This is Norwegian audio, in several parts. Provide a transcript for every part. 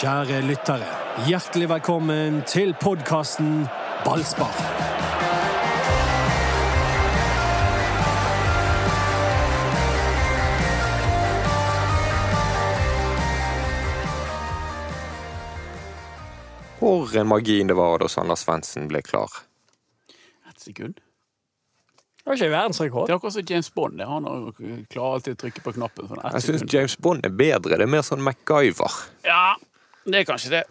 Kjære lyttere, hjertelig velkommen til podkasten Ballspar. For en margin det var da Sander Svendsen ble klar. Et sekund. Det var ikke verdensrekord. Det er akkurat som James Bond. det. Han har- klarer alltid å trykke på knappen. Sånn Jeg syns. James Bond er bedre. Det er mer sånn MacGyver. Ja, det er kanskje det.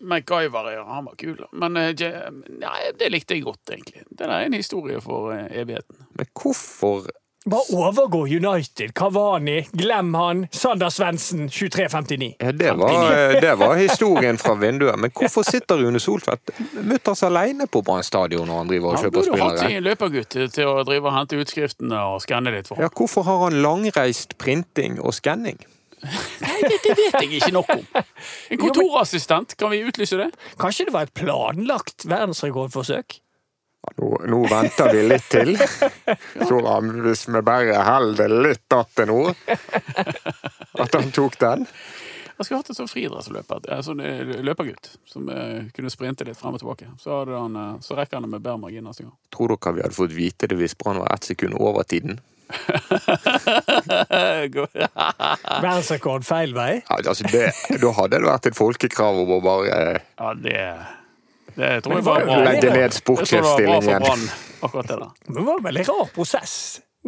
MacGyver, ja, han var kul. Men eh, Ja- det likte jeg godt, egentlig. Det er en historie for eh, evigheten. Men hvorfor Bare overgå United. Cavani, glem han. Sander Svendsen, 23.59. ja, det, var, eh, det var historien fra vinduet. Men hvorfor sitter Rune Soltvedt mutters alene på Brann stadion når han driver og kjøper spillere? Han burde hatt sin løpergutt til å drive og hente utskriftene og skanne litt for. ham. Ja, hvorfor har han langreist printing og skanning? Nei, det, det vet jeg ikke nok om. En kontorassistent, kan vi utlyse det? Kanskje det var et planlagt verdensrekordforsøk? Nå, nå venter vi litt til. Så hvis vi bare holder litt att nå At han tok den. Jeg skulle hatt en sånn friidrettsløper, sånn eh, løpergutt, som eh, kunne sprinte litt frem og tilbake. Så, hadde han, eh, så rekker han det med bedre margin neste gang. Tror dere vi hadde fått vite det hvis Brann var ett sekund over tiden? Verdensrekord feil vei? Ja, altså det, da hadde det vært et folkekrav om å bare eh, Ja, det, det tror jeg var bra. legge ned sportssjefstillingen. akkurat det der. Men det var en veldig rar prosess.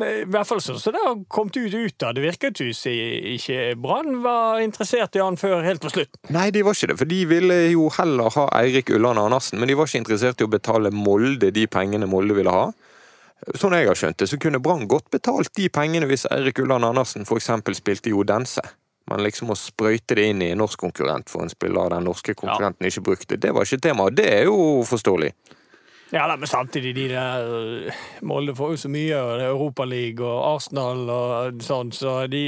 I hvert fall sånn som det har kommet ut ut av. Det virket jo som ikke Brann var interessert i han før helt på slutt. Nei, de var ikke det, for de ville jo heller ha Eirik Ulland Andersen, men de var ikke interessert i å betale Molde de pengene Molde ville ha. Sånn jeg har skjønt det, så kunne Brann godt betalt de pengene hvis Eirik Ulland Andersen f.eks. spilte i Odense. Men liksom å sprøyte det inn i en norsk konkurrent for en spiller den norske konkurrenten ikke brukte, det var ikke tema. Det er jo forståelig. Ja, da, Men samtidig, de der øh, Molde får jo så mye, og det er Europaliga og Arsenal og sånn, så de,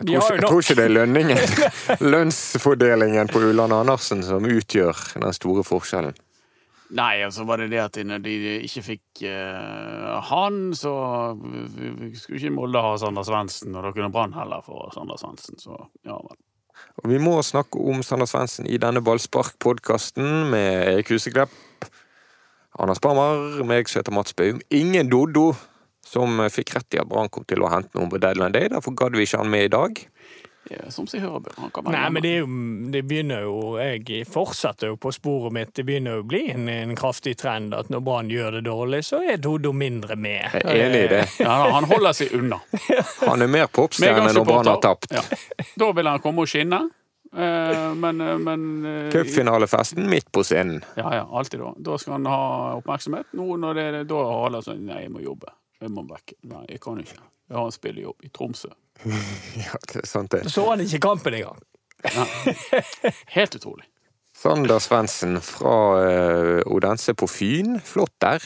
de har jo nok. jeg tror ikke det er lønningen, lønnsfordelingen på Ulland Andersen som utgjør den store forskjellen. Nei, altså var det det at når de ikke fikk uh, han, så skulle ikke Molde ha Sander Svendsen, og da kunne Brann heller få Sander Svendsen, så ja vel. Og vi må snakke om Sander Svendsen i denne Ballspark-podkasten med Erik Huseklepp, Anders Barmer, meg som heter Mats Baum. Ingen Doddo, som fikk rett i at Brann kom til å hente noen på deadline day. Derfor gadd vi ikke han med i dag. Ja, Som seg hører bør. Han Nei, men det, er jo, det begynner jo Jeg fortsetter jo på sporet mitt. Det begynner jo å bli en, en kraftig trend at når Brann gjør det dårlig, så er Dodo mindre med. Jeg er enig i det. ja, han holder seg unna. Han er mer popstjerne når Brann har tapt. Ja. Da vil han komme og skinne. Eh, men, men eh, Cupfinalefesten midt på scenen. Ja, ja, alltid da. Da skal han ha oppmerksomhet. Nå når det er da har alle sånn Nei, jeg må jobbe. Jeg må vekk. Nei, jeg kan ikke. Jeg har en spillejobb i Tromsø. Ja, det er sant det. Så han ikke kampen engang. Helt utrolig. Sander Svendsen fra eh, Odense på Fyn. Flott der.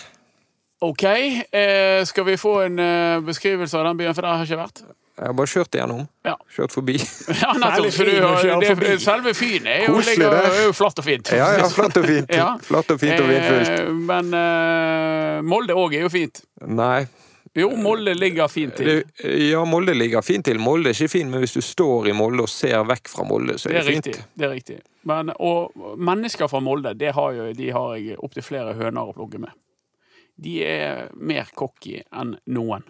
OK, eh, skal vi få en eh, beskrivelse av den byen, for der har jeg ikke vært? Jeg har bare kjørt igjennom. Ja. Kjørt forbi. Ja, nettopp. For du, kjøre det, selve Fyn er jo, ligger, er jo flatt og fint. Ja, ja, flatt og fint. Ja. Flatt og fint og vindfullt. Eh, men eh, Molde òg er jo fint. Nei, Jo, Molde ligger fint til. Ja, Molde ligger fint til. Molde er ikke fin, men hvis du står i Molde og ser vekk fra Molde, så er Det er det fint. riktig. det er riktig. Men, og mennesker fra Molde, det har jo, de har jeg opptil flere høner å plugge med. De er mer cocky enn noen.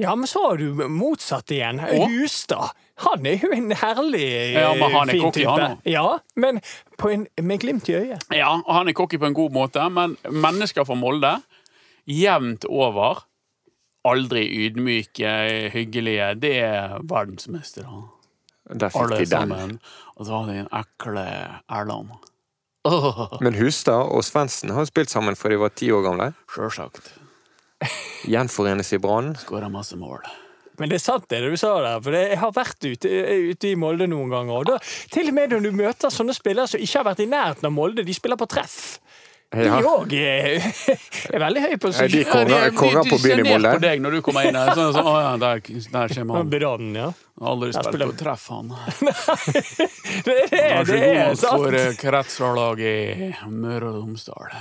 Ja, men så har du motsatt igjen. Og? Hustad. Han er jo en herlig Ja, men han er fin cocky, type. han også. Ja, men på en, med glimt i øyet. Ja, og han er cocky på en god måte, men mennesker fra Molde, jevnt over, aldri ydmyke, hyggelige, det er verdensmestere. Der fikk Alle de den. sammen. Og så har de en ekle Erland. Oh. Men Hustad og Svendsen har spilt sammen fra de var ti år gamle. Sjølsagt. Gjenforenes i Brann. Skåra masse mål. Men det er sant det du sa der, for jeg har vært ute, ute i Molde noen ganger. Og da, til og med når du møter sånne spillere som ikke har vært i nærheten av Molde, de spiller på treff. De òg er, er veldig høye på seg. de kårer på byen i ser ned Molde. på deg når du kommer inn her. Sånn, sånn, å ja, der, der kommer han. Bedanden, ja. Aldri spilt på treff, han. Det er, Han er så det er sant. for eh, kretslaget i Møre og Romsdal.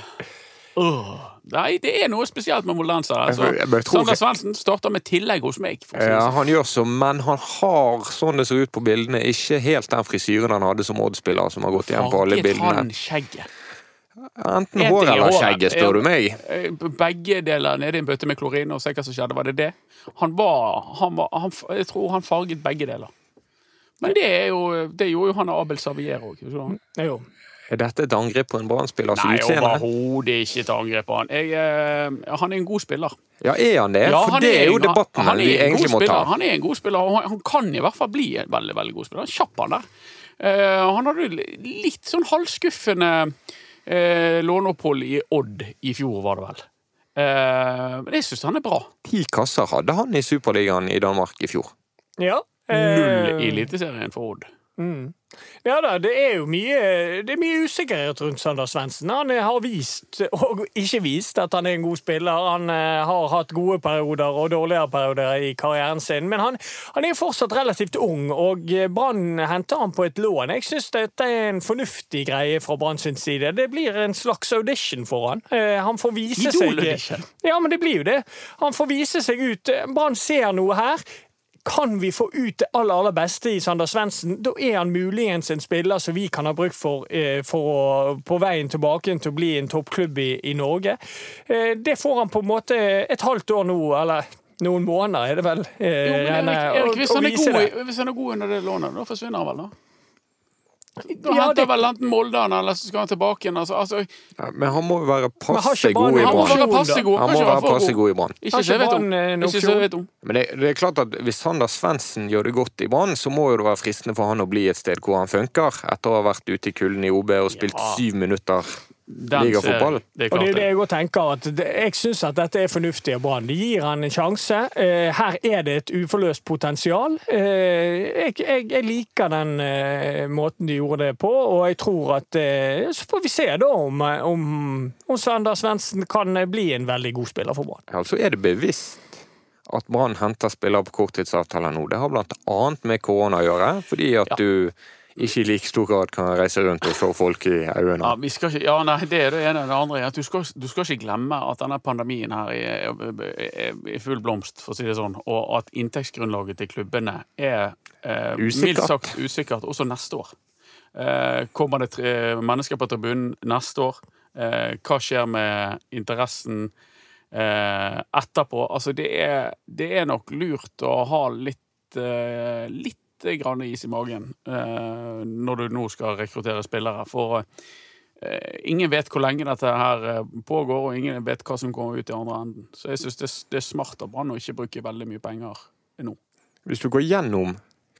Oh. Nei, det er noe spesielt med moldensere. Altså. Sander Svendsen starter med tillegg hos meg. For å si Ja, sånn. han gjør så, men han har, sånn det ser ut på bildene, ikke helt den frisyren han hadde som Odd-spiller, som har gått igjen på alle Farget bildene. han skjegget? Enten hår er eller skjegg, spør du meg. Eh, Begge deler nede i en bøtte med klorin, og se hva som skjedde. Var det det? Han var, han var han, Jeg tror han farget begge deler. Men det, er jo, det gjorde jo han og Abel Savier òg. Er dette et angrep på en Brann-spillers Nei, utseende? overhodet ikke et angrep på han. Jeg, eh, han er en god spiller. Ja, er han det? Ja, For han det er jo en- debatten han han vi egentlig må ta. Han er en god spiller, og han, han kan i hvert fall bli en veldig veldig god spiller. Han er kjapp, han der. Eh, han hadde litt sånn halvskuffende uh, låneopphold i Odd i fjor, var det vel. Eh, men jeg syns han er bra. Ti kasser hadde han i Superligaen i Danmark i fjor. Ja. Null eh, i Eliteserien for Odd. Mm. Ja da, det er jo mye, det er mye usikkerhet rundt Sander Svendsen. Han eh, har vist, og ikke vist, at han er en god spiller. Han eh, har hatt gode perioder og dårligere perioder i karrieren sin. Men han, han er fortsatt relativt ung, og eh, Brann henter han på et lån. Jeg syns dette er en fornuftig greie fra Brann sin side. Det blir en slags audition for han. Han får vise seg. Ja, men det blir jo det. Han får vise seg ut. Brann ser noe her. Kan vi få ut det aller, aller beste i Sander Svendsen, da er han muligens en spiller som vi kan ha bruk for, eh, for å, på veien tilbake til å bli en toppklubb i, i Norge. Eh, det får han på en måte et halvt år nå, eller noen måneder er det vel. Eh, Jo, men Erik, Erik, hvis, han er god, hvis han er god under det lånet, da forsvinner han vel, da? Da Ja, henter vel enten Molde han, eller så skal han tilbake igjen. Altså, altså, Ja, Men han må jo være passe god i Brann- han må være passe god. Han må være passe god. god i Brann. Ikke så jeg vet om. Brann, eh, vet om. Men det, det er klart at hvis Sander Svendsen gjør det godt i Brann, så må jo det være fristende for han å bli et sted hvor han funker, etter å ha vært ute i kulden i OB og spilt Ja. syv minutter ligafotball. Det Og det er det det. jeg òg tenker, at jeg syns at dette er fornuftig av Brann. Det gir han en sjanse. Eh, her er det et uforløst potensial. Eh, jeg, jeg, jeg liker den eh, måten de gjorde det på, og jeg tror at Så får vi se da om, om, om Sander Svendsen kan bli en veldig god spiller for Brann. Ja, så er det bevisst at Brann henter spillere på korttidsavtaler nå. Det har blant annet med korona å gjøre, fordi at Ja. du ikke i like stor grad kan reise rundt og se folk i øynene. Ja, ikke, ja, nei, det er det ene. Det andre er at du skal, du skal ikke glemme at denne pandemien her er, i full blomst, for å si det sånn, og at inntektsgrunnlaget til klubbene er eh, mildt sagt usikkert også neste år. Eh, kommer det tre, mennesker på tribunen neste år? Eh, hva skjer med interessen eh, etterpå? Altså, det er, det er nok lurt å ha litt, eh, litt grann is i magen eh, når du nå skal rekruttere spillere. For eh, ingen vet hvor lenge dette her eh, pågår, og ingen vet hva som kommer ut i andre enden. Så jeg syns det, det er smart av Brann å ikke bruke veldig mye penger nå. Hvis du går gjennom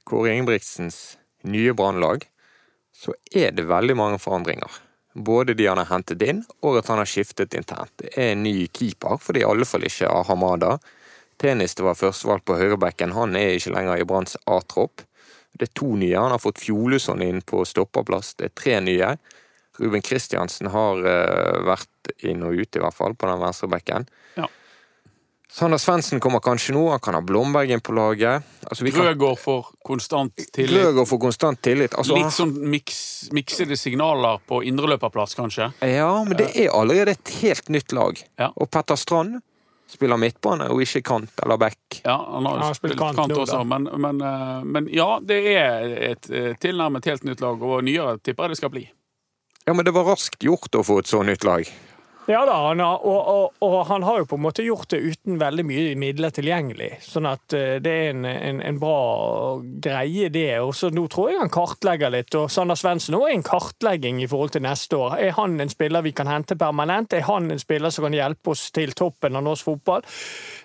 Kåre Ingebrigtsens nye brannlag, så er det veldig mange forandringer. Både de han har hentet inn, og at han har skiftet internt. Det er en ny keeper, for det er i alle fall ikke Ahamada. Tennis det var førstevalg på høyrebekken, han er ikke lenger i Branns A-tropp. Det er to nye. Han har fått Fjoluson inn på stopperplass. Det er tre nye. Ruben Kristiansen har eh, vært inn og ut, i hvert fall, på den venstre bekken. Ja. Sander Svendsen kommer kanskje nå. Han kan ha Blombergen på laget. Altså, Grøgaard får konstant tillit. Grøgaard får konstant tillit. Altså, Litt sånn miks, miksede signaler på indreløperplass, kanskje. Ja, men det er allerede et helt nytt lag. Ja. Og Petter Strand spiller midtbane og ikke kant eller back. Ja, han har Han har spilt spilt kant kant også, men, men, eh, men ja, det er et eh, tilnærmet helt nytt lag, og nyere tipper jeg det skal bli. Ja, men det var raskt gjort å få et så nytt lag. Ja da, han har, og, og, og han har jo på en måte gjort det uten veldig mye midler tilgjengelig. Sånn at eh, det er en, en, en bra greie, det. Og så nå tror jeg han kartlegger litt. Og Sander Svendsen òg er en kartlegging i forhold til neste år. Er han en spiller vi kan hente permanent? Er han en spiller som kan hjelpe oss til toppen av norsk fotball?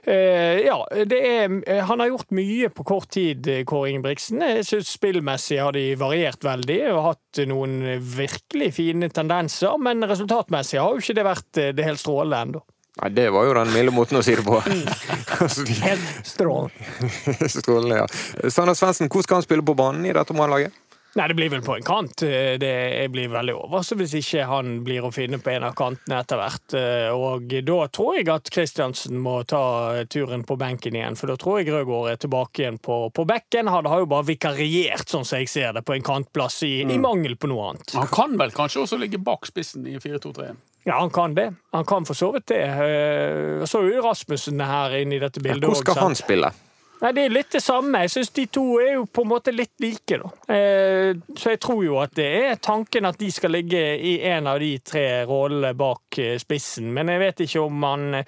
Eh, ja, er, eh, han har gjort mye på kort tid, eh, Kåre Ingebrigtsen. Jeg synes Spillmessig har de variert veldig og hatt noen virkelig fine tendenser, men resultatmessig har jo ikke det vært eh, det helt strålende ennå. Nei, det var jo den milde måten å si det på. altså, Helt strålende. strålende, ja. Sander Svendsen, hvor skal han spille på banen i dette Brann-laget? Nei, det blir vel på en kant. Eh, Det, jeg blir veldig overrasket hvis ikke han blir å finne på en av kantene etter hvert. Eh, Og da tror jeg at Kristiansen må ta turen på benken igjen, for da tror jeg Rødgård er tilbake igjen på, på bekken. Han har jo bare vikariert, sånn som jeg ser det, på en kantplass i, i mangel på noe annet. Han kan vel kanskje også ligge bak spissen i 4-2-3. Ja, han kan det. Han kan for så vidt det. Eh, Så er jo Rasmussen her inne i dette bildet Hvor skal han spille? Nei, Det er litt det samme. Jeg syns de to er jo på en måte litt like. da. Eh, Så jeg tror jo at det er tanken at de skal ligge i en av de tre rollene bak eh, spissen. Men jeg vet ikke om han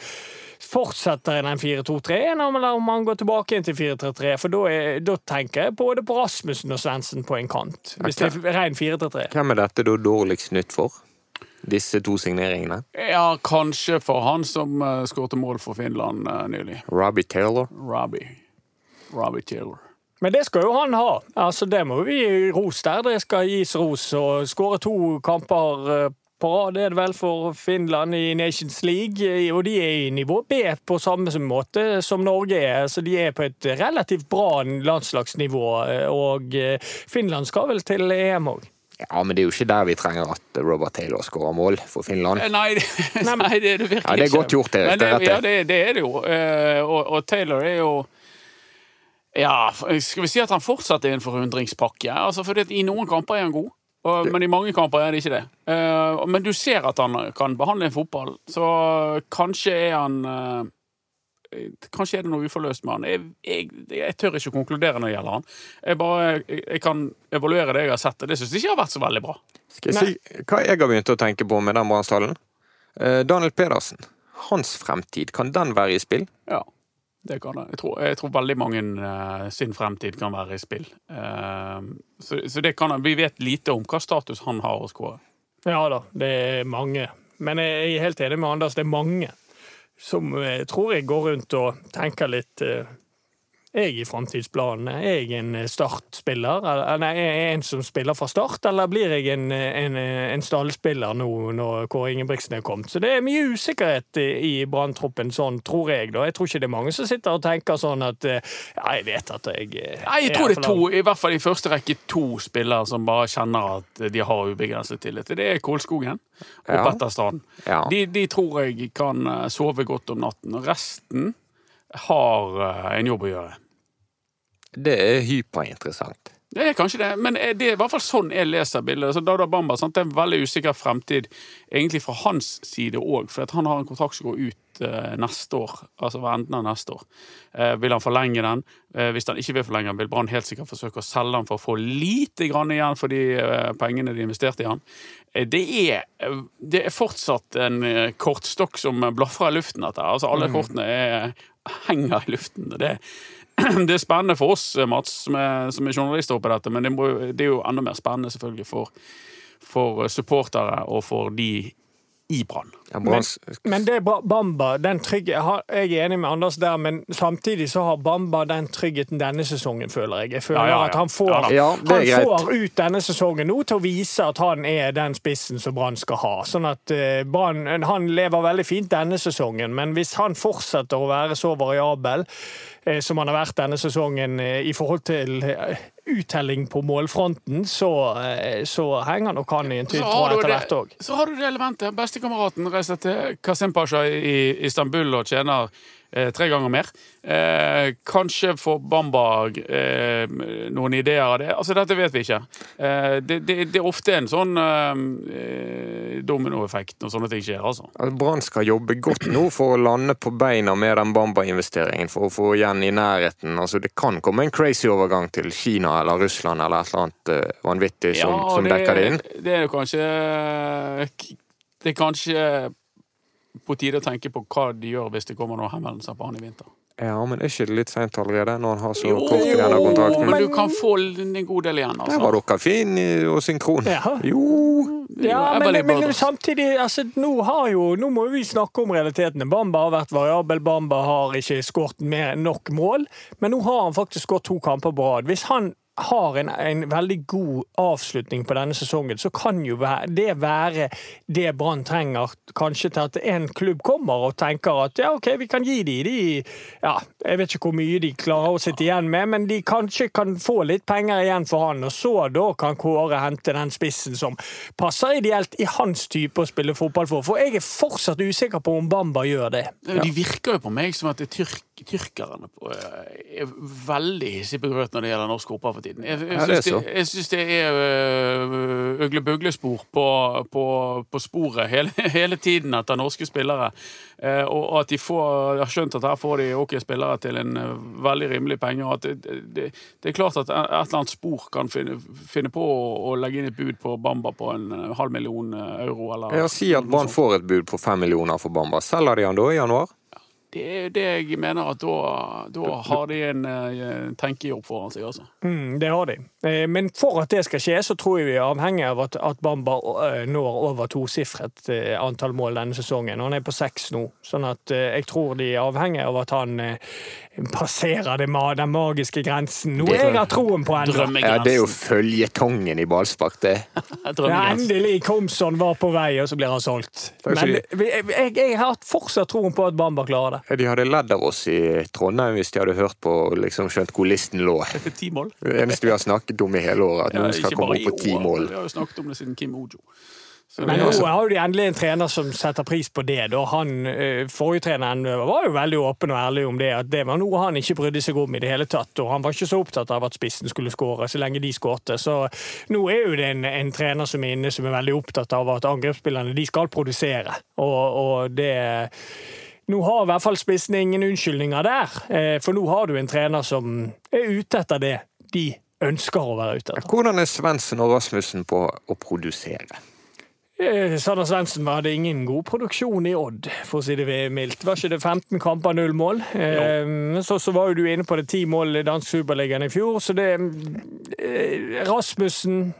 fortsetter i den 4-2-3-en, eller om han går tilbake inn til 4-3-3. For da, er, da tenker jeg både på Rasmussen og Svendsen på en kant. Hvis det er ren 4-3-3. Hvem er dette da dårligst nytt for? Disse to signeringene? Ja, kanskje for han som uh, skåret mål for Finland uh, nylig. Robbie Taylor? Robbie. Robbie Taylor. Men det skal jo han ha. Altså, Det må vi gi ros der. Det skal gis ros. Å skåre to kamper eh, på rad er det vel for Finland i Nations League. eh, Og de er i nivå B på samme måte som Norge er. Så de er på et relativt bra landslagsnivå. eh, Og eh, Finland skal vel til EM òg. Ja, men det er jo ikke der vi trenger at Robert Taylor skårer mål for Finland. Eh, Nei, det, nei, det er det virkelig ikke. Ja, det er godt gjort, Erik. Det er det. ja, det, det er det jo. Eh, og, og Taylor er jo Ja, skal vi si at han fortsatt er en forundringspakke? Altså, for I noen kamper er han god, og, men i mange kamper er det ikke det. Eh, men du ser at han kan behandle en fotball, så kanskje er han Kanskje er det noe uforløst med han. Jeg, jeg, jeg tør ikke å konkludere når det gjelder han. Jeg, bare, jeg, jeg kan evaluere det jeg har sett, og det syns jeg ikke har vært så veldig bra. Skal jeg si hva jeg har begynt å tenke på med den brannstallen? Eh, Daniel Pedersen. Hans fremtid, kan den være i spill? Ja, det kan det. Jeg tror, jeg tror veldig mange eh, sin fremtid kan være i spill. Eh, så, så det kan Vi vet lite om hva status han har hos Kåre. Ja da, det er mange. Men jeg er helt enig med Anders, det er mange som jeg tror jeg går rundt og tenker litt eh, Jeg i framtidsplanen, er jeg en startspiller? Nei, er jeg en som spiller fra start, eller blir jeg en, en, en stallspiller nå når Kåre Ingebrigtsen er kommet? Så det er mye usikkerhet i, i branntroppen, sånn tror jeg. da. Jeg tror ikke det er mange som sitter og tenker sånn at eh, Ja, jeg vet at jeg eh, Nei, jeg tror det er to, i hvert fall i første rekke to spillere som bare kjenner at de har ubegrenset tillit. Det er Kålskogen og Ja. Petter Strand. Ja. De, de tror jeg kan eh, sove godt om natten. Og resten har eh, en jobb å gjøre. Det er hyperinteressant. Det er kanskje det, men det er i hvert fall sånn jeg leser bildet. Så Dada Bamba sant? det er en veldig usikker fremtid egentlig fra hans side òg, for han har en kontrakt som går ut uh, neste år. Altså ved enden av neste år. Uh, vil han forlenge den? Uh, hvis han ikke vil forlenge den, vil Brann helt sikkert forsøke å selge den for å få lite grann igjen for de pengene de investerte i han. Det, er, det er fortsatt en kortstokk som blafrer i luften, dette. Altså alle kortene er, henger i luften. Det det er spennende for oss, Mats, som er, som er journalister oppi dette, men det, må, det er jo enda mer spennende selvfølgelig for, for supportere og for de i Brann. Ja, Branns- Men det er bra. Bamba, den trygge, jeg er enig med Anders der, men samtidig så har Bamba den tryggheten denne sesongen, føler jeg. Jeg føler Ja, ja, ja. at han får, han får ut denne sesongen nå til å vise at han er den spissen som Brann skal ha. Sånn at uh, Brann, Han lever veldig fint denne sesongen, men hvis han fortsetter å være så variabel uh, som han har vært denne sesongen uh, i forhold til uttelling på målfronten, så, så henger nok han i en tynn tråd etter det, hvert òg. så har du det elementet. Bestekameraten reiser til Kasim Pasha i Istanbul og tjener eh, tre ganger mer. Eh, kanskje får Bamba eh, noen ideer av det. Altså, dette vet vi ikke. Eh, det, det, det er ofte en sånn eh, dominoeffekt når sånne ting skjer, altså. Altså, Brann skal jobbe godt nå for å lande på beina med den Bamba-investeringen, for å få igjen i nærheten. Altså, det kan komme en crazy overgang til Kina eller Russland eller et eller annet eh, vanvittig som, Ja, som dekker det inn. Det er jo kanskje Det er kanskje på tide å tenke på hva de gjør hvis det kommer noen henvendelser på han i vinter. Ja, men er ikke det litt seint allerede, når han har så kort igjen av kontrakten? men du kan få en god del igjen, altså. Der var dere fin og synkron. Ja. Jo Ja, men, men, men samtidig altså, nå, har jo, nå må vi snakke om realitetene. Bamba har vært variabel, Bamba har ikke skåret med nok mål. Men nå har han faktisk skåret to kamper på rad. Hvis han har en, en veldig god avslutning på denne sesongen, så kan jo det være det Brann trenger kanskje til at en klubb kommer og tenker at ja, OK, vi kan gi de, de ja, Jeg vet ikke hvor mye de klarer å sitte igjen med, men de kanskje kan få litt penger igjen for han, og så da kan Kåre hente den spissen som passer ideelt i hans type å spille fotball for. For jeg er fortsatt usikker på om Bamba gjør det. De virker jo på meg som at det er tyrk, tyrkerne på, eh, er veldig hissige på grøt når det gjelder norsk opera for tiden. Jeg, jeg syns det, jeg det er øh, øgle-bugle-spor på, på, på sporet hele, hele tiden etter norske spillere. Eh, og at de får Jeg har skjønt at her får de ok spillere til en eh, veldig rimelig penge. og at det, det, det er klart at et eller annet spor kan finne, finne på å, legge inn et bud på Bamba på en eh, halv million eh, euro. Eller, Ja, Si at Brann får et bud på fem millioner for Bamba. Selger de han da i januar? Det er det jeg mener at da, da har de en uh, tenkejobb foran seg, altså. Mm, det har de. Eh, Men for at det skal skje, så tror jeg vi er avhengig av at, at Bamba eh, når over tosifret eh, antall mål denne sesongen. Han er på seks nå, sånn at eh, jeg tror de er avhengig av at han eh, passerer det, den magiske grensen. Noe jeg har troen på ennå. Ja, Det er jo føljetongen i ballspark, det. Endelig Komson var på vei, og så blir han solgt. Men vi- jeg, jeg har fortsatt troen på at Bamba klarer det. De hadde ledd av oss i Trondheim hvis de hadde hørt på og liksom skjønt hvor listen lå. Ti mål. Det eneste vi har snakket om i hele året, at Ja, noen skal komme opp på ti mål. Vi har jo snakket om det siden Kim Ojo. Så Men nå er- har de endelig en trener som setter pris på det. Da han, eh, Forrige treneren var jo veldig åpen og ærlig om det, at det var noe han ikke brydde seg om i det hele tatt. Og han var ikke så opptatt av at spissen skulle skåre, så lenge de skårte. Så nå er jo det en, en trener som er inne som er veldig opptatt av at angrepsspillerne de skal produsere. Og, og det Nå har i hvert fall spissene ingen unnskyldninger der, eh, for nå har du en trener som er ute etter det de ønsker å være ute etter. Hvordan er Svendsen og Rasmussen på å produsere? Eh, Sander Svendsen hadde ingen god produksjon i Odd, for å si det mildt. Var ikke det 15 kamper, null mål? Eh, så, så var jo du inne på det ti mål i dansk superligaen i fjor, så det eh, Rasmussen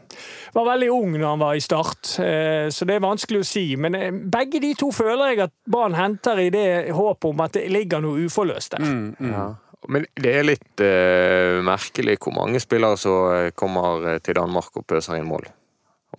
var veldig ung når han var i start, eh, så det er vanskelig å si. Men begge de to føler jeg at Brann henter i det håpet om at det ligger noe uforløst der. Mm, mm. Ja. Men det er litt uh, merkelig hvor mange spillere som kommer til Danmark og pøser inn mål.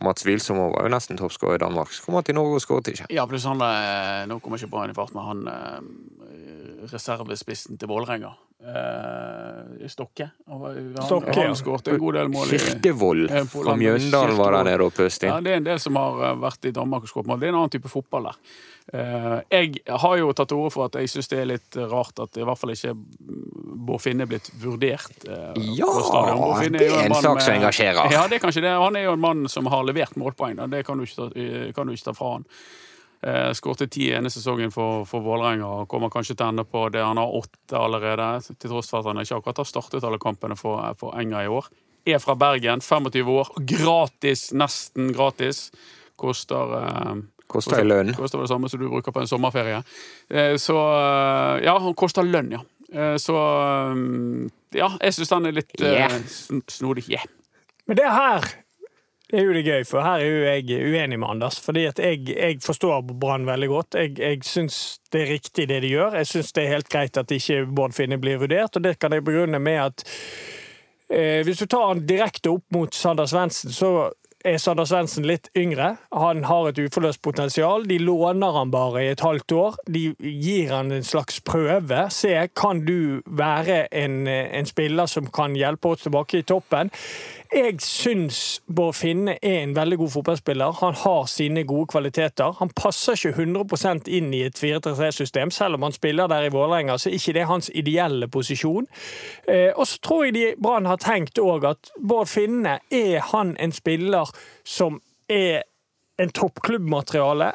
Mats Wilsom var jo nesten toppskårer i Danmark. Så kommer han til Norge og skåret ikke. Ja, pluss han eh, Nå kommer jeg ikke på han i fart, men han eh, reservespissen til Vålerenga. Eh, Stokke. Han, Stokke, han skåret en god del mål. i- Kirkevold fra. Mjøndalen var der nede og pøste Ja, det er en del som har vært i Danmark og skåret mål. Det er en annen type fotball der. Eh, Jeg har jo tatt til orde for at jeg syns det er litt rart at i hvert fall ikke Bård Finne er blitt vurdert. eh, Ja, det er en sak som engasjerer. Ja, det er kanskje det. Han er jo en mann som har levert målpoeng. og Det kan du ikke ta, eh, kan du ikke ta fra han. Skårte ti ene sesongen for, for Vålerenga og kommer kanskje til å ende på det. Han har åtte allerede, til tross for at han ikke akkurat har startet alle kampene for, for Enga i år. Er fra Bergen, 25 år, gratis, nesten gratis. Koster eh, Koster i lønn. Vel det samme som du bruker på en sommerferie. Eh, Så eh, Ja, han koster lønn, ja. Eh, Så eh, Ja, jeg syns han er litt Yeah. snodig. Yeah. Men det her er jo det gøy, for her er jo jeg uenig med Anders. Fordi at jeg, jeg forstår Brann veldig godt. Jeg, jeg syns det er riktig det de gjør. Jeg syns det er helt greit at ikke Bård Finne blir vurdert, og det kan jeg begrunne med at eh, hvis du tar han direkte opp mot Sander Svendsen, så er Sander Svendsen litt yngre. Han har et uforløst potensial. De låner han bare i et halvt år. De gir han en slags prøve. Se, kan du være en, en spiller som kan hjelpe oss tilbake i toppen? Jeg syns Bård Finne er en veldig god fotballspiller. Han har sine gode kvaliteter. Han passer ikke 100% inn i et 4-3-3-system. Selv om han spiller der i Vålerenga, så er ikke det hans ideelle posisjon. Eh, og så tror jeg de Brann har tenkt òg at Bård Finne, er han en spiller som er en toppklubbmateriale?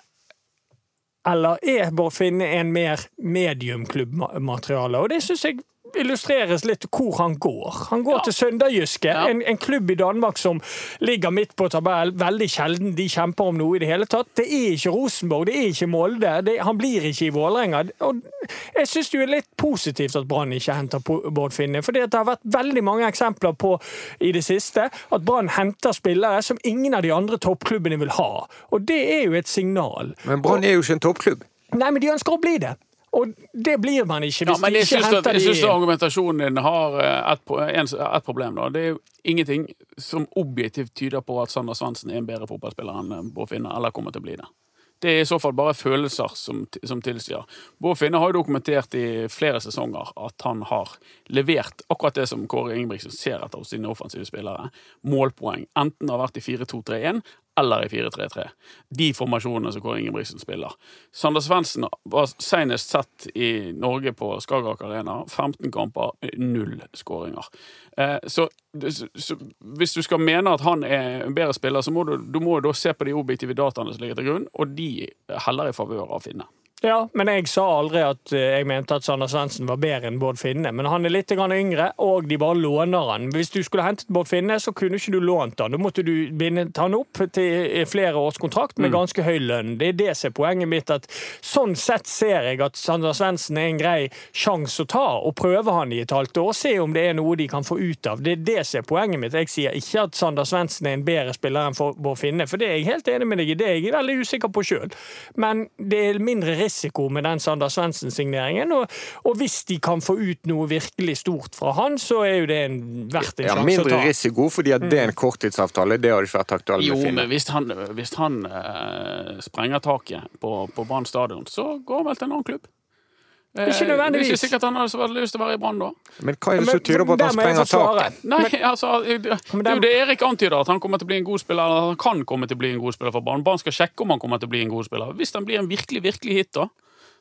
Eller er Bård Finne en mer mediumklubbmateriale? Og det syns jeg illustreres litt hvor han går. Han går Ja. til Sønderjyske, Ja. en, en klubb i Danmark som ligger midt på tabell. Veldig sjelden de kjemper om noe i det hele tatt. Det er ikke Rosenborg, det er ikke Molde. Det, han blir ikke i Vålerenga. Jeg syns det er litt positivt at Brann ikke henter Bård Finne. For det har vært veldig mange eksempler på i det siste at Brann henter spillere som ingen av de andre toppklubbene vil ha. Og det er jo et signal. Men Brann er jo ikke en toppklubb. Nei, men de ønsker å bli det. Og det blir man ikke hvis ja, de ikke henter at, henter jeg de syns argumentasjonen din har eh, et, en, et problem. Da. Det er jo ingenting som objektivt tyder på at Sander Svendsen er en bedre fotballspiller enn eh, Bård Finne, eller kommer til å bli det. Det er i så fall bare følelser som, som tilsier. Bård Finne har jo dokumentert i flere sesonger at han har levert akkurat det som Kåre Ingebrigtsen ser etter hos sine offensive spillere. Målpoeng. Enten det har vært i 4-2-3-1 eller i 4-3-3. De formasjonene som Kåre Ingebrigtsen spiller. Sander Svendsen var senest sett i Norge på Skagerrak Arena. 15 kamper, null skåringer. Eh, så, så, hvis du skal mene at han er en bedre spiller, så må du, du må da se på de objektive dataene som ligger til grunn, og de heller i favør av Finne. Ja, men jeg sa aldri at eh, jeg mente at Sander Svendsen var bedre enn Bård Finne. Men han er litt yngre, og de bare låner han. Hvis du skulle hentet Bård Finne, så kunne ikke du lånt han. Da måtte du binde han opp til flere års kontrakt med ganske høy lønn. Det er det som er poenget mitt. at Sånn sett ser jeg at Sander Svendsen er en grei sjanse å ta, og prøve han i et halvt år. Se om det er noe de kan få ut av. Det er det som er poenget mitt. Jeg sier ikke at Sander Svendsen er en bedre spiller enn for Bård Finne, for det er jeg helt enig med deg i. Det er jeg veldig usikker på sjøl. Men det er mindre risiko med den Sander Svendsen-signeringen. Og, og hvis de kan få ut noe virkelig stort fra han, så er jo det en, verdt en Ja, sjanse å mindre risiko, fordi at det er en korttidsavtale. Det hadde ikke vært aktuelt Jo, men hvis han, hvis han eh, sprenger taket på, på Brann stadion, så går han vel til en annen klubb. Eh, Ikke nødvendigvis. Ikke sikkert han hadde lyst til å være i Brann da. Men hva er det som tyder på at han sprenger taket? Nei, altså, det, det er jo det Erik antyder, at han kommer til å bli en god spiller, eller han kan komme til å bli en god spiller for Brann. Brann skal sjekke om han kommer til å bli en god spiller. Hvis han blir en virkelig, virkelig hit, da,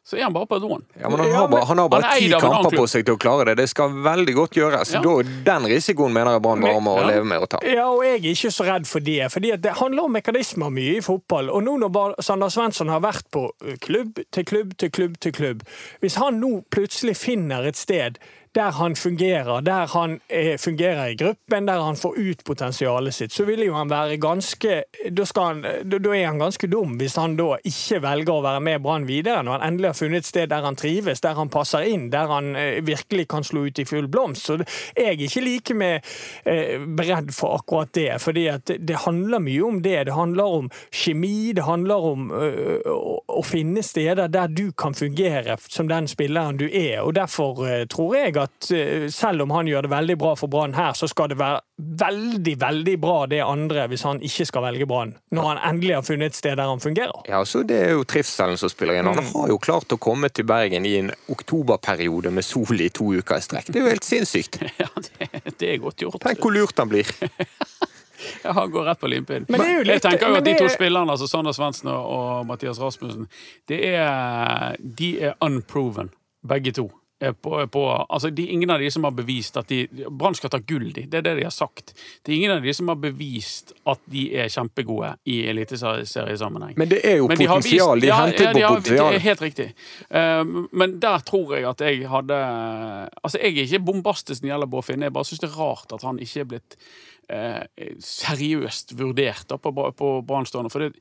så er han bare på doen. Ja, men han har bare, han har bare Han ti kamper på seg til å klare det. Det skal veldig godt gjøres. Ja. Da, den risikoen mener jeg Brann bare må Ja. leve med å ta. Ja, og jeg er ikke så redd for det. fordi Det handler om mekanismer mye i fotball. Og nå når bare Sander Svensson har vært på eh, klubb til klubb til klubb til klubb Hvis han nå plutselig finner et sted der han fungerer, der han eh, fungerer i gruppen, der han får ut potensialet sitt, så vil jo han være ganske Da, han, da, da er han ganske dum hvis han da ikke velger å være med Brann videre, når han endelig har funnet et sted der han trives, der han passer inn, der han eh, virkelig kan slå ut i full blomst. Så jeg er ikke like med eh, beredd for akkurat det, fordi det, det handler mye om det. Det handler om kjemi, det handler om øh, å, å finne steder der du kan fungere som den spilleren du er. og Derfor eh, tror jeg at eh, selv om han gjør det veldig bra for Brann her, så skal det være veldig, veldig bra det andre hvis han ikke skal velge Brann, når han endelig har funnet et sted der han fungerer. Ja, så Det er jo trivselen som spiller inn. Han Mm. har jo klart å komme til Bergen i en oktoberperiode med sol i to uker i strekk. Det er jo helt sinnssykt. Ja, det, det er godt gjort. Tenk hvor lurt han blir. Ja, han går rett på limpinnen. Jeg tenker jo at de to er- spillerne, altså Sander Svendsen og Mathias Rasmussen, det er, de er unproven, begge to. Er På, er på, altså de, ingen av de som har bevist at de Brann skal ta gull, de. Det er det de har sagt. Det er ingen av de som har bevist at de er kjempegode i eliteseriesammenheng. Men det er jo Men de har potensial. De ja, hentet ja, de på potensial. Det er helt riktig. Uh, men der tror jeg at jeg hadde Altså, jeg er ikke bombastisk når det gjelder Bård Finne. Jeg bare syns det er rart at han ikke er blitt eh, seriøst vurdert da, på, på Brann. For det,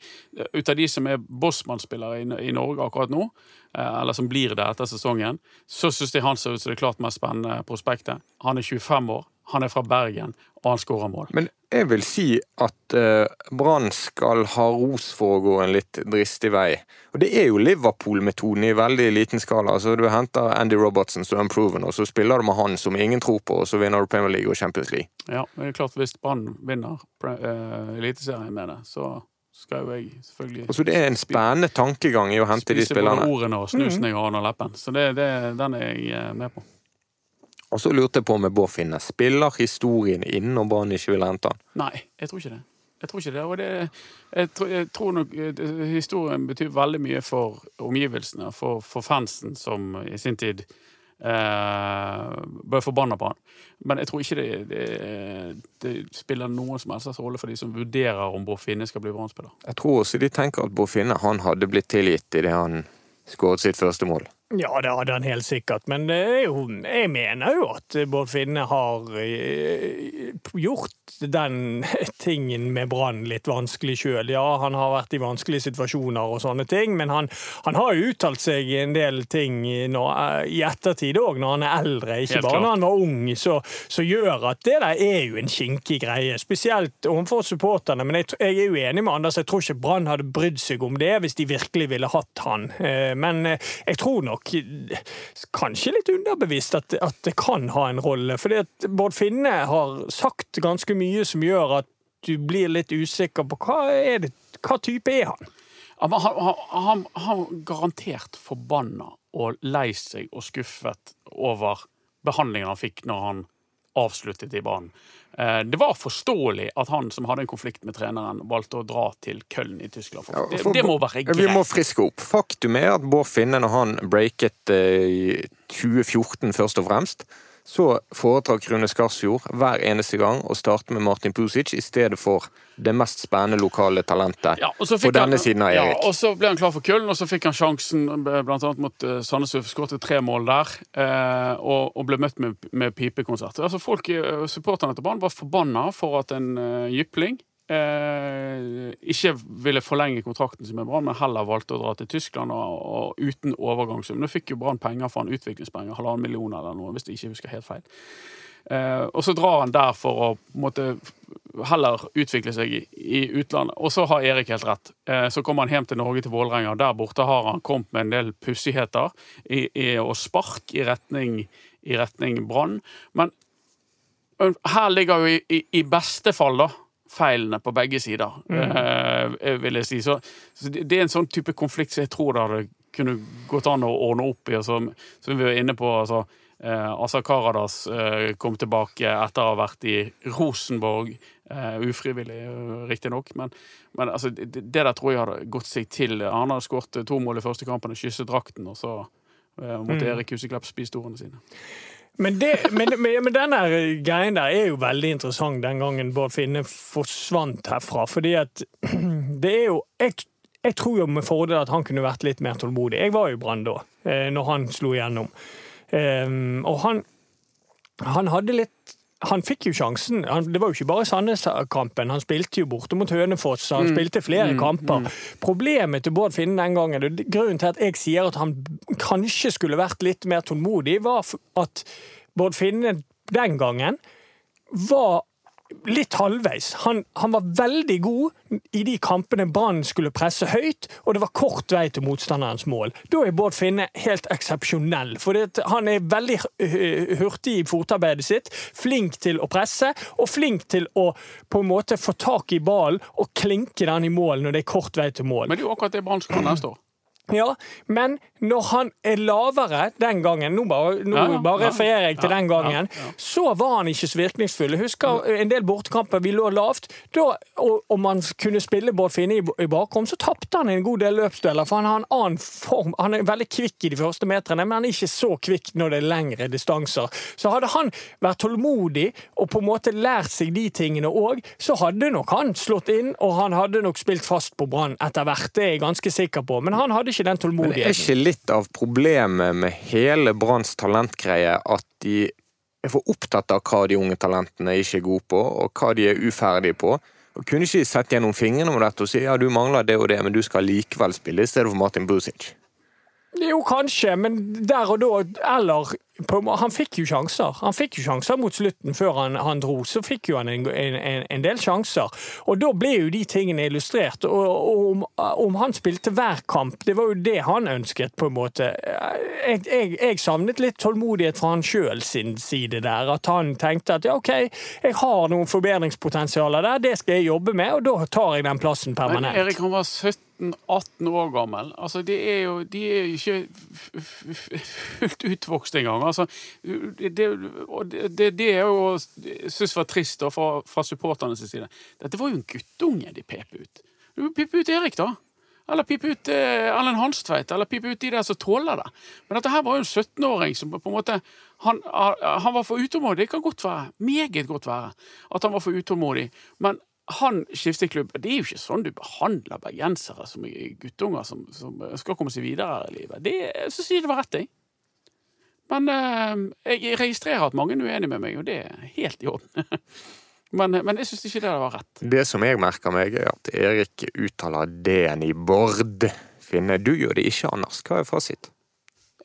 ut av de som er Bossmann-spillere i, i Norge akkurat nå, eh, eller som blir det etter sesongen, så syns jeg han ser ut som det klart mest spennende prospektet. Han er 25 år, han er fra Bergen, og han skårer mål. Men jeg vil si at uh, Brann skal ha ros for å gå en litt dristig vei. Og det er jo Liverpool-metoden i veldig liten skala. Altså Du henter Andy Robertson som unproven, og så spiller du med han som ingen tror på, og så vinner du Premier League og Champions League. Ja, men det er klart hvis Brann vinner uh, Eliteserien med det, så skal jo jeg selvfølgelig Altså Det er en spennende tankegang i å hente de spise både ordene og snusen jeg har under leppen. Så det, det, den er jeg eh, med på. Og så lurte jeg på med bør Finne. Spiller historien inn når Brann ikke vil hente han? Nei, jeg tror ikke det. Jeg tror ikke det. Og det, jeg, tror, jeg tror nok eh, historien betyr veldig mye for omgivelsene, for, for fansen som i sin tid Uh, ble forbanna på han. Men jeg tror ikke det, det, det spiller noen som helst rolle for de som vurderer om Bård Finne skal bli Brann-spiller. Jeg tror også de tenker at Bård Finne han hadde blitt tilgitt idet han skåret sitt første mål. Ja, det hadde han helt sikkert, men jo, jeg mener jo at Bård Finne har eh, gjort den tingen med Brann litt vanskelig sjøl. Ja, han har vært i vanskelige situasjoner og sånne ting, men han, han har jo uttalt seg en del ting nå, eh, i ettertid òg, når han er eldre, ikke Helt bare klart. når han var ung, så, så gjør at det der er jo en kinkig greie. Spesielt overfor supporterne, men jeg, jeg er jo enig med Anders, jeg tror ikke Brann hadde brydd seg om det hvis de virkelig ville hatt han. Eh, Men jeg tror nok nok kanskje litt underbevisst at, at det kan ha en rolle. Fordi at Bård Finne har sagt ganske mye som gjør at du blir litt usikker på hva, er det, hva type er han? Han, han garantert forbanna og lei seg og skuffet over behandlingen han fikk når han avsluttet i banen. Eh, Det var forståelig at han som hadde en konflikt med treneren, valgte å dra til Köln i Tyskland. Ja, det, for- det må være greit. Vi må friske opp. Faktum er at Bård Finne, når han breaket eh, i 2014 først og fremst, så foretrakk Rune Skarsfjord hver eneste gang å starte med Martin Pusic i stedet for det mest spennende lokale talentet Ja, på denne han- siden av Erik. Ja, og så ble han klar for Køln, og så fikk han sjansen bl.a. blant annet mot uh, Sandnes Ulf. Skåret tre mål der, eh, og, og ble møtt med, med pipekonsert. Altså, folk, eh, Supporterne til banen var forbanna for at en jypling eh, ikke ville forlenge kontrakten sin med Brann, men heller valgte å dra til Tyskland og, og uten overgangssum. Nå fikk jo Brann penger for en utviklingspenger, halvannen million eller noe, hvis jeg ikke husker helt feil. Eh, og så drar han der for å måtte heller utvikle seg i, i utlandet. Og så har Erik helt rett. Eh, så kommer han hjem til Norge, til Vålerenga. Der borte har han kommet med en del pussigheter og spark i retning, retning Brann. Men her ligger jo i, i beste fall da feilene på begge sider, eh, vil jeg si. Så, så det er en sånn type konflikt som jeg tror det hadde kunne gått an å ordne opp i. Som, som vi var inne på, altså, eh, Asa Karadas eh, kom tilbake etter å ha vært i Rosenborg, eh, ufrivillig uh, riktignok. Men, men altså, det, det der tror jeg hadde gått seg til. Han hadde skåret to mål i første kampen og kysset drakten, og så eh, måtte Erik Huseklepp spise ordene sine. Men, det, men, men, men denne greien der er jo veldig interessant den gangen Bård Finne forsvant herfra. Fordi at det er jo Jeg, jeg tror jo med fordel at han kunne vært litt mer tålmodig. Jeg var jo Brann da, eh, når han slo igjennom. Um, og han, han hadde litt han fikk jo sjansen. Han, det var jo ikke bare Sandnes-kampen. Han spilte jo borte mot Hønefoss. Han spilte flere kamper. Problemet til Bård Finne den gangen, og grunnen til at jeg sier at han kanskje skulle vært litt mer tålmodig, var at Bård Finne den gangen var litt halvveis. Han, han var veldig god i de kampene Brann skulle presse høyt, og det var kort vei til motstanderens mål. Da er Bård Finne helt eksepsjonell. For han er veldig hurtig i fotarbeidet sitt, flink til å presse, og flink til å på en måte få tak i ballen og klinke den i mål når det er kort vei til mål. Men det er jo akkurat det Brann skal ha neste år. Ja, men når han er lavere den gangen Nå bare, nå Ja, bare refererer jeg til Ja, den gangen. ja. Så var han ikke så virkningsfull. Jeg husker en del bortekamper vi lå lavt. Da, og man kunne spille Bård Finne i, i bakrom, så tapte han en god del løpsdueller. For han har en annen form. Han er veldig kvikk i de første meterne, men han er ikke så kvikk når det er lengre distanser. Så hadde han vært tålmodig og på en måte lært seg de tingene òg, så hadde nok han slått inn, og han hadde nok spilt fast på Brann etter hvert. Det er jeg ganske sikker på. Men han hadde ikke den Men er ikke litt av problemet med hele Branns talentgreie at de er for opptatt av hva de unge talentene ikke er gode på, og hva de er uferdige på? Og Kunne ikke de sett gjennom fingrene med dette og si ja, du mangler det og det, men du skal likevel spille i stedet for Martin Busic? Jo, kanskje, men der og da Eller på, Han fikk jo sjanser. Han fikk jo sjanser mot slutten før han, han dro. Så fikk jo han en, en, en del sjanser. Og da ble jo de tingene illustrert. Og, og om, om han spilte hver kamp, det var jo det han ønsket, på en måte. Jeg, jeg, jeg savnet litt tålmodighet fra han sjøl sin side der. At han tenkte at ja, OK, jeg har noen forbedringspotensialer der, det skal jeg jobbe med, og da tar jeg den plassen permanent. Men. Erik han var 17-18 år gammel. Altså, de er jo, de er ikke fullt utvokst engang. Altså, det, det, det, er jo jeg synes var trist da, fra, fra supporternes side. Dette var jo en guttunge de pep ut. Du Pip ut Erik, da. Eller pip ut eh, Erlend Hanstveit, eller pip ut de der som tåler det. Men dette her var jo en 17-åring som på en måte han, han var for utålmodig. Det kan godt være. Meget godt være at han var for utålmodig. Men han skifter klubb. Det er jo ikke sånn du behandler bergensere som er guttunger som, som skal komme seg videre i livet. Det, jeg synes ikke det var rett, jeg. Men eh, jeg registrerer at mange er uenige med meg, og det er helt i orden. men, men jeg syns ikke det var rett. Det som jeg merker meg, er at Erik uttaler D-en i Bård. Finne, du gjør det ikke, Anders. Hva er fasit?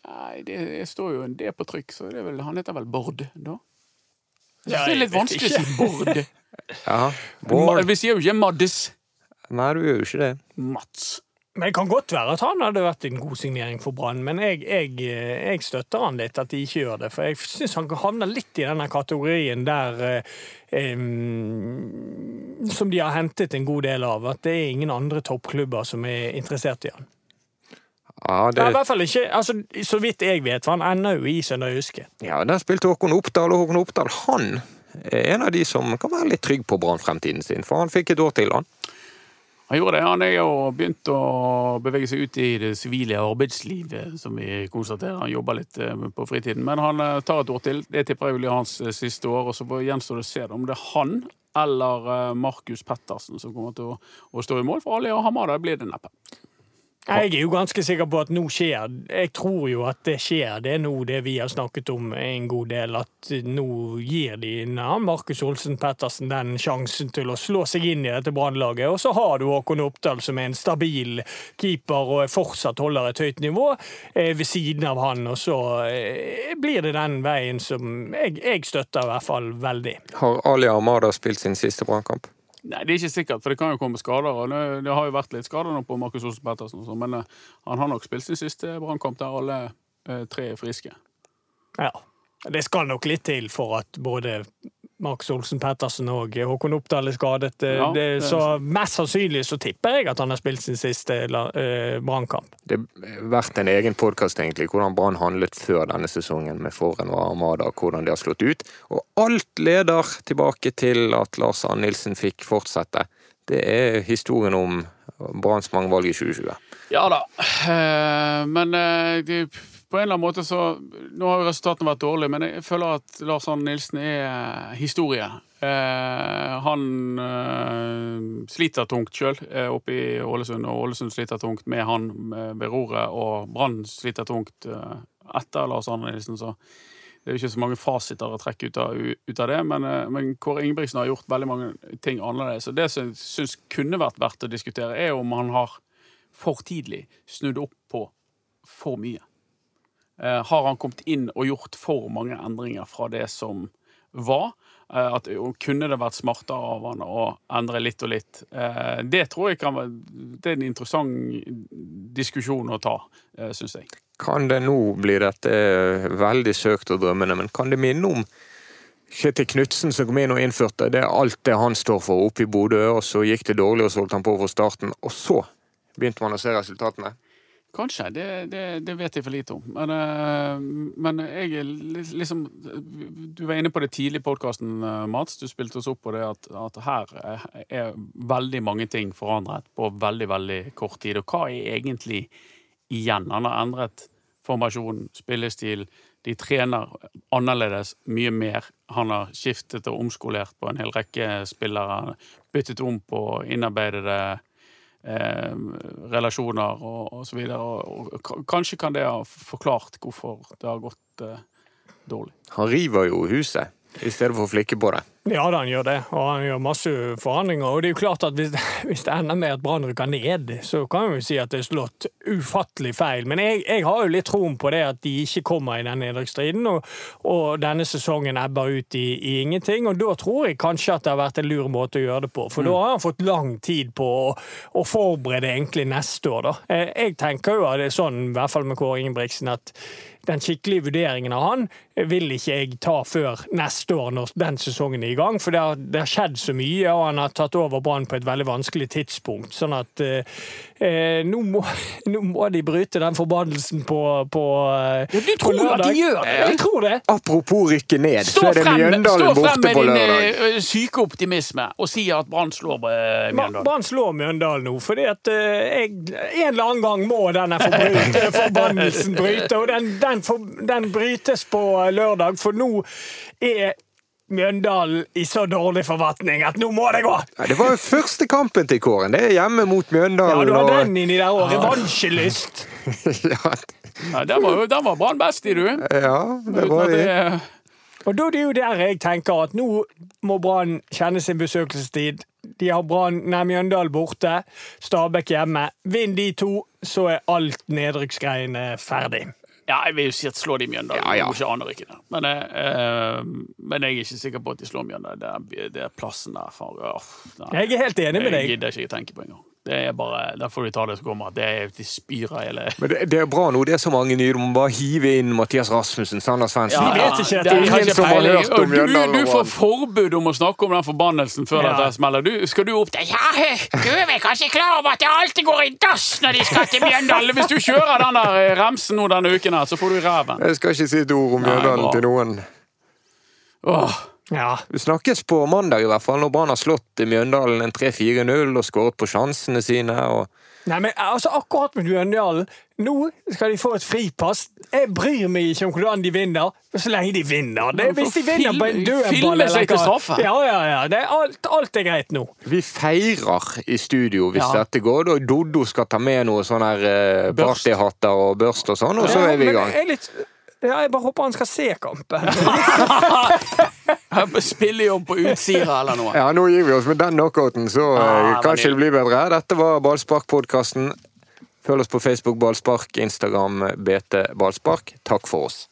Nei, det, det står jo en D på trykk, så det er vel, han heter vel Bård, da? Jeg Ja, synes det er litt vanskelig å si Bård. Ja, Bård. Vi sier jo ikke Maddis. Nei, du gjør jo ikke det. Mats. Men Det kan godt være at han hadde vært en god signering for Brann, men jeg, jeg, eh, jeg, støtter han litt, at de ikke gjør det. For jeg syns han havner litt i denne kategorien der eh, Som de har hentet en god del av. At det er ingen andre toppklubber som er interessert i han. Ja, Det fall ikke, altså, Så vidt jeg vet, for han ender jo i Søndag Jyske. ja, der spilte Håkon Oppdal, og Håkon Oppdal han en av de som kan være litt trygg på Brann-fremtiden sin, for han fikk et år til, han. Han gjorde det. Han er jo begynt å bevege seg ut i det sivile arbeidslivet, som vi konstaterer. Han jobber litt eh, på fritiden, men han eh, tar et år til. Det tipper jeg blir hans eh, siste år. Og så gjenstår det å se om det er han eller Markus Pettersen som kommer til å stå i mål for Ali og Hamada. blir det neppe. Jeg er jo ganske sikker på at nå skjer Jeg tror jo at det skjer. Det er nå det vi har snakket om en god del, at nå gir de Markus Olsen Pettersen den sjansen til å slå seg inn i dette Brannlaget. Og så har du Håkon Oppdal, som er en stabil keeper og fortsatt holder et høyt nivå eh, ved siden av han. Og så eh, blir det den veien som jeg, jeg støtter i hvert fall veldig. Har Ali Armada spilt sin siste Brannkamp? Nei, Det er ikke sikkert, for det kan jo komme skader. og Det, det har jo vært litt skader nå på Markus Olsen Pettersen, sånn, men eh, han har nok spilt sin siste brannkamp der alle eh, tre er friske. Ja. Det skal nok litt til for at både Markus Olsen Pettersen og Håkon Oppdal er skadet. Ja, det, det så mest sannsynlig så tipper jeg at han har spilt sin siste eh, brannkamp. Det har vært en egen podkast, egentlig, hvordan Brann handlet før denne sesongen med Forhen og Armada, hvordan de har slått ut. Og alt leder tilbake til at Lars Ann Nilsen fikk fortsette. Det er historien om Branns mangevalg i 2020. Ja da, eh, men eh, det, på en eller annen måte så Nå har jo resultatene vært dårlige, men jeg føler at Lars Arne Nilsen er eh, historie. Eh, han eh, sliter tungt sjøl eh, oppe i Ålesund, og Ålesund sliter tungt med han eh, ved roret, og Brann sliter tungt eh, etter Lars Arne Nilsen, så det er jo ikke så mange fasiter å trekke ut av, ut av det, men, men Kåre Ingebrigtsen har gjort veldig mange ting annerledes. Og det som jeg syns kunne vært verdt å diskutere, er om han har for tidlig snudd opp på for mye. Eh, har han kommet inn og gjort for mange endringer fra det som var? Eh, at, kunne det vært smartere av han å endre litt og litt? Eh, det tror jeg kan være Det er en interessant diskusjon å ta, syns jeg. Kan det nå bli dette veldig søkt og drømmende, men kan det minne om Kjetil Knutsen som kom inn og innførte det er alt det han står for oppe i Bodø, og så gikk det dårlig og så holdt han på fra starten, og så begynte man å se resultatene? Kanskje. Det, det, det vet jeg for lite om. Men, eh, men jeg liksom Du var inne på det tidlig i podkasten, Mats. Du spilte oss opp på det at, at her er, er veldig mange ting forandret på veldig, veldig kort tid. Og hva er egentlig igjen? Han har endret formasjon, spillestil. De trener annerledes, mye mer. Han har skiftet og omskolert på en hel rekke spillere. Byttet om på innarbeidede eh, relasjoner og. Og, og kanskje kan det ha forklart hvorfor det har gått eh, dårlig. Han river jo huset i stedet for å flikke på det. Ja da, han gjør det, og han gjør masse forhandlinger. Og det er jo klart at hvis, hvis det ender med at Brann rykker ned, så kan vi si at det er slått ufattelig feil. Men jeg, jeg har jo litt troen på det at de ikke kommer i den nedrykksstriden, og, og denne sesongen ebber ut i, i ingenting. Og da tror jeg kanskje at det har vært en lur måte å gjøre det på, for da har han fått lang tid på å, å forberede egentlig neste år, da. Eh, Jeg tenker jo at det er sånn, i hvert fall med Kåre Ingebrigtsen, at den skikkelige vurderingen av han vil ikke jeg ta før neste år, når den sesongen er i gang. For det har, det har skjedd så mye, og han har tatt over Brann på et veldig vanskelig tidspunkt. Sånn at eh, eh, nå, må, nå må de bryte den forbannelsen på, på, eh, Ja, du tror på at de gjør det? Jeg tror det. Apropos rykke ned, Stå så er det frem, stå Mjøndalen frem borte med på din lørdag. eh, syke optimisme og si at Brann slår eh, Mjøndalen. Brann slår Mjøndalen nå, fordi at eh, jeg, en eller annen gang må denne forbannelsen bryte, og den, den, for, den brytes på eh, lørdag, for nå er Mjøndalen i så dårlig forvatning at nå må det gå! Ja, det var jo første kampen til Kåren. Det er hjemme mot Ja, du har den inni der òg. Revansjelyst. ja, Ja, der var, var Brann best i, du. ja, det var de. Og da er det jo der jeg tenker at nå må Brann kjenne sin besøkelsestid. De har Brann, nær Mjøndalen borte, Stabæk hjemme. Vinn de to, så er alt nedrykksgreiene ferdig. Ja, jeg vil jo si at slår de Mjøndalen. Ja, ja. Jeg ikke aner ikke det. Men, eh, men jeg er ikke sikker på at de slår Mjøndalen. Det er, det er plassen der. For, åh. Jeg er helt enig med Det Jeg gidder ikke tenke på engang. Det er bare, Der får vi ta det som kommer. Det er de spyrer hele Men det, det er bra nå, det er så mange nye. Du må bare hive inn Mathias Rasmussen, Sander Svendsen. Vi vet ikke det er Ingen som har hørt om Og du, du får forbud om å snakke om den forbannelsen før Ja. det smeller. Du, skal du opp der? Ja, du er vel kanskje klar over at det alltid går i dass når de skal til Mjøndalen? Hvis du kjører den der eh, remsen nå denne uken, her, så får du i ræven. Jeg skal ikke si et ord om Bjøndalen Mjøndalen til noen. Åh. Ja. Vi snakkes på mandag, i hvert fall, når Brann har slått Mjøndalen en 3-4-0 og skåret på sjansene sine. og Nei, men altså, akkurat med Mjøndalen Nå skal de få et fripass. Jeg bryr meg ikke om hvordan de vinner, så lenge de vinner. Det, hvis de vinner på en dødball eller til straffe. Ja, ja, ja. Det er alt, alt er greit nå. Vi feirer i studio hvis Ja. dette går. Da Doddo skal ta med noe sånne her eh, partyhatter og børst og sånn, og så Ja, er vi i men gang. Jeg, er litt, ja, jeg bare håper han skal se kampen. Spillejobb på Utsira eller noe. Ja, nå gir vi oss med den knockouten, så Ah, kanskje det blir bedre. Dette var Ballspark-podkasten. Følg oss på Facebook Ballspark, Instagram BT Ballspark. Takk for oss.